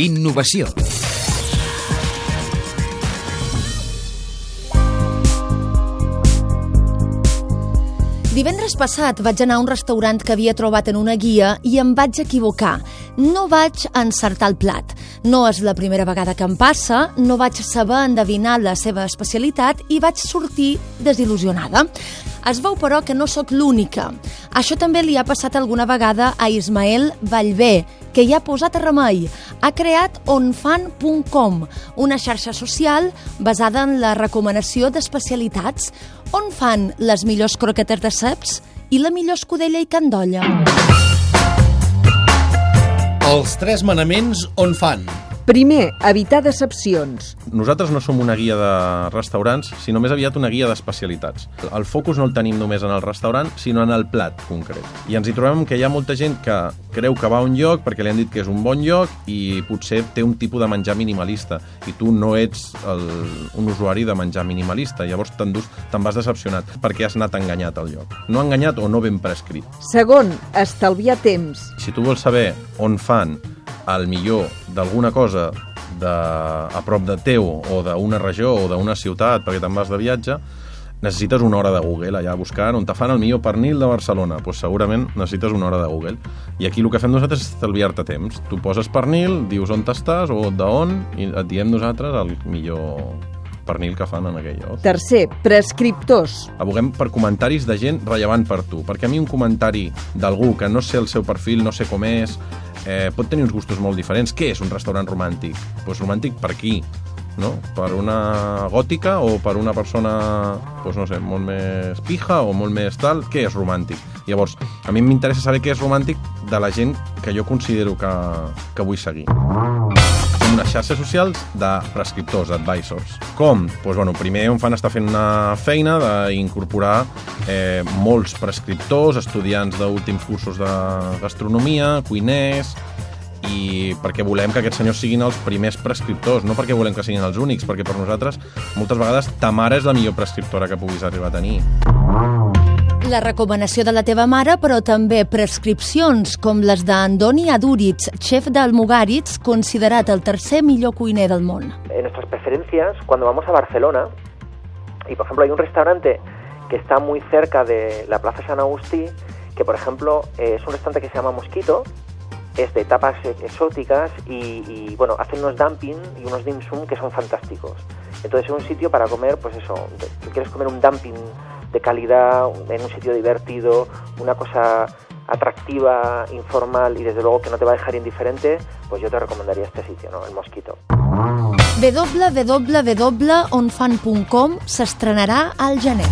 Innovació. Divendres passat vaig anar a un restaurant que havia trobat en una guia i em vaig equivocar. No vaig encertar el plat. No és la primera vegada que em passa, no vaig saber endevinar la seva especialitat i vaig sortir desil·lusionada. Es veu, però, que no sóc l'única. Això també li ha passat alguna vegada a Ismael Vallvé, que hi ha posat remei. Ha creat onfan.com, una xarxa social basada en la recomanació d'especialitats. On fan les millors croquetes de ceps i la millor escudella i candolla. Els tres manaments on fan. Primer, evitar decepcions. Nosaltres no som una guia de restaurants, sinó més aviat una guia d'especialitats. El focus no el tenim només en el restaurant, sinó en el plat concret. I ens hi trobem que hi ha molta gent que creu que va a un lloc perquè li han dit que és un bon lloc i potser té un tipus de menjar minimalista i tu no ets el, un usuari de menjar minimalista. Llavors te'n vas decepcionat perquè has anat enganyat al lloc. No enganyat o no ben prescrit. Segon, estalviar temps. Si tu vols saber on fan el millor d'alguna cosa de, a prop de teu o d'una regió o d'una ciutat perquè te'n vas de viatge, necessites una hora de Google allà buscant on te fan el millor pernil de Barcelona. Doncs pues segurament necessites una hora de Google. I aquí el que fem nosaltres és estalviar-te temps. Tu poses pernil, dius on t'estàs o d'on i et diem nosaltres el millor pernil que fan en aquell lloc. Tercer, prescriptors. Aboguem per comentaris de gent rellevant per tu, perquè a mi un comentari d'algú que no sé el seu perfil, no sé com és, eh, pot tenir uns gustos molt diferents. Què és un restaurant romàntic? Doncs pues romàntic per qui? No? Per una gòtica o per una persona, doncs no sé, molt més pija o molt més tal? Què és romàntic? Llavors, a mi m'interessa saber què és romàntic de la gent que jo considero que, que vull seguir unes xarxes socials de prescriptors, advisors. Com? Doncs, bueno, primer on fan està fent una feina d'incorporar eh, molts prescriptors, estudiants d'últims cursos de gastronomia, cuiners, i perquè volem que aquests senyors siguin els primers prescriptors, no perquè volem que siguin els únics, perquè per nosaltres moltes vegades ta mare és la millor prescriptora que puguis arribar a tenir la recomanació de la teva mare, però també prescripcions com les d'Andoni Aduritz, chef d'Almugaritz, considerat el tercer millor cuiner del món. En nuestras preferencias, cuando vamos a Barcelona, y por ejemplo hay un restaurante que está muy cerca de la Plaza San Agustí, que por ejemplo es un restaurante que se llama Mosquito, es de tapas exóticas y, y, bueno, hacen unos dumping y unos dim sum que son fantásticos. Entonces es un sitio para comer, pues eso, si quieres comer un dumping de calidad, en un sitio divertido, una cosa atractiva, informal y desde luego que no te va a dejar indiferente, pues yo te recomendaría este sitio, ¿no? El Mosquito. www.onfan.com s'estrenarà al gener.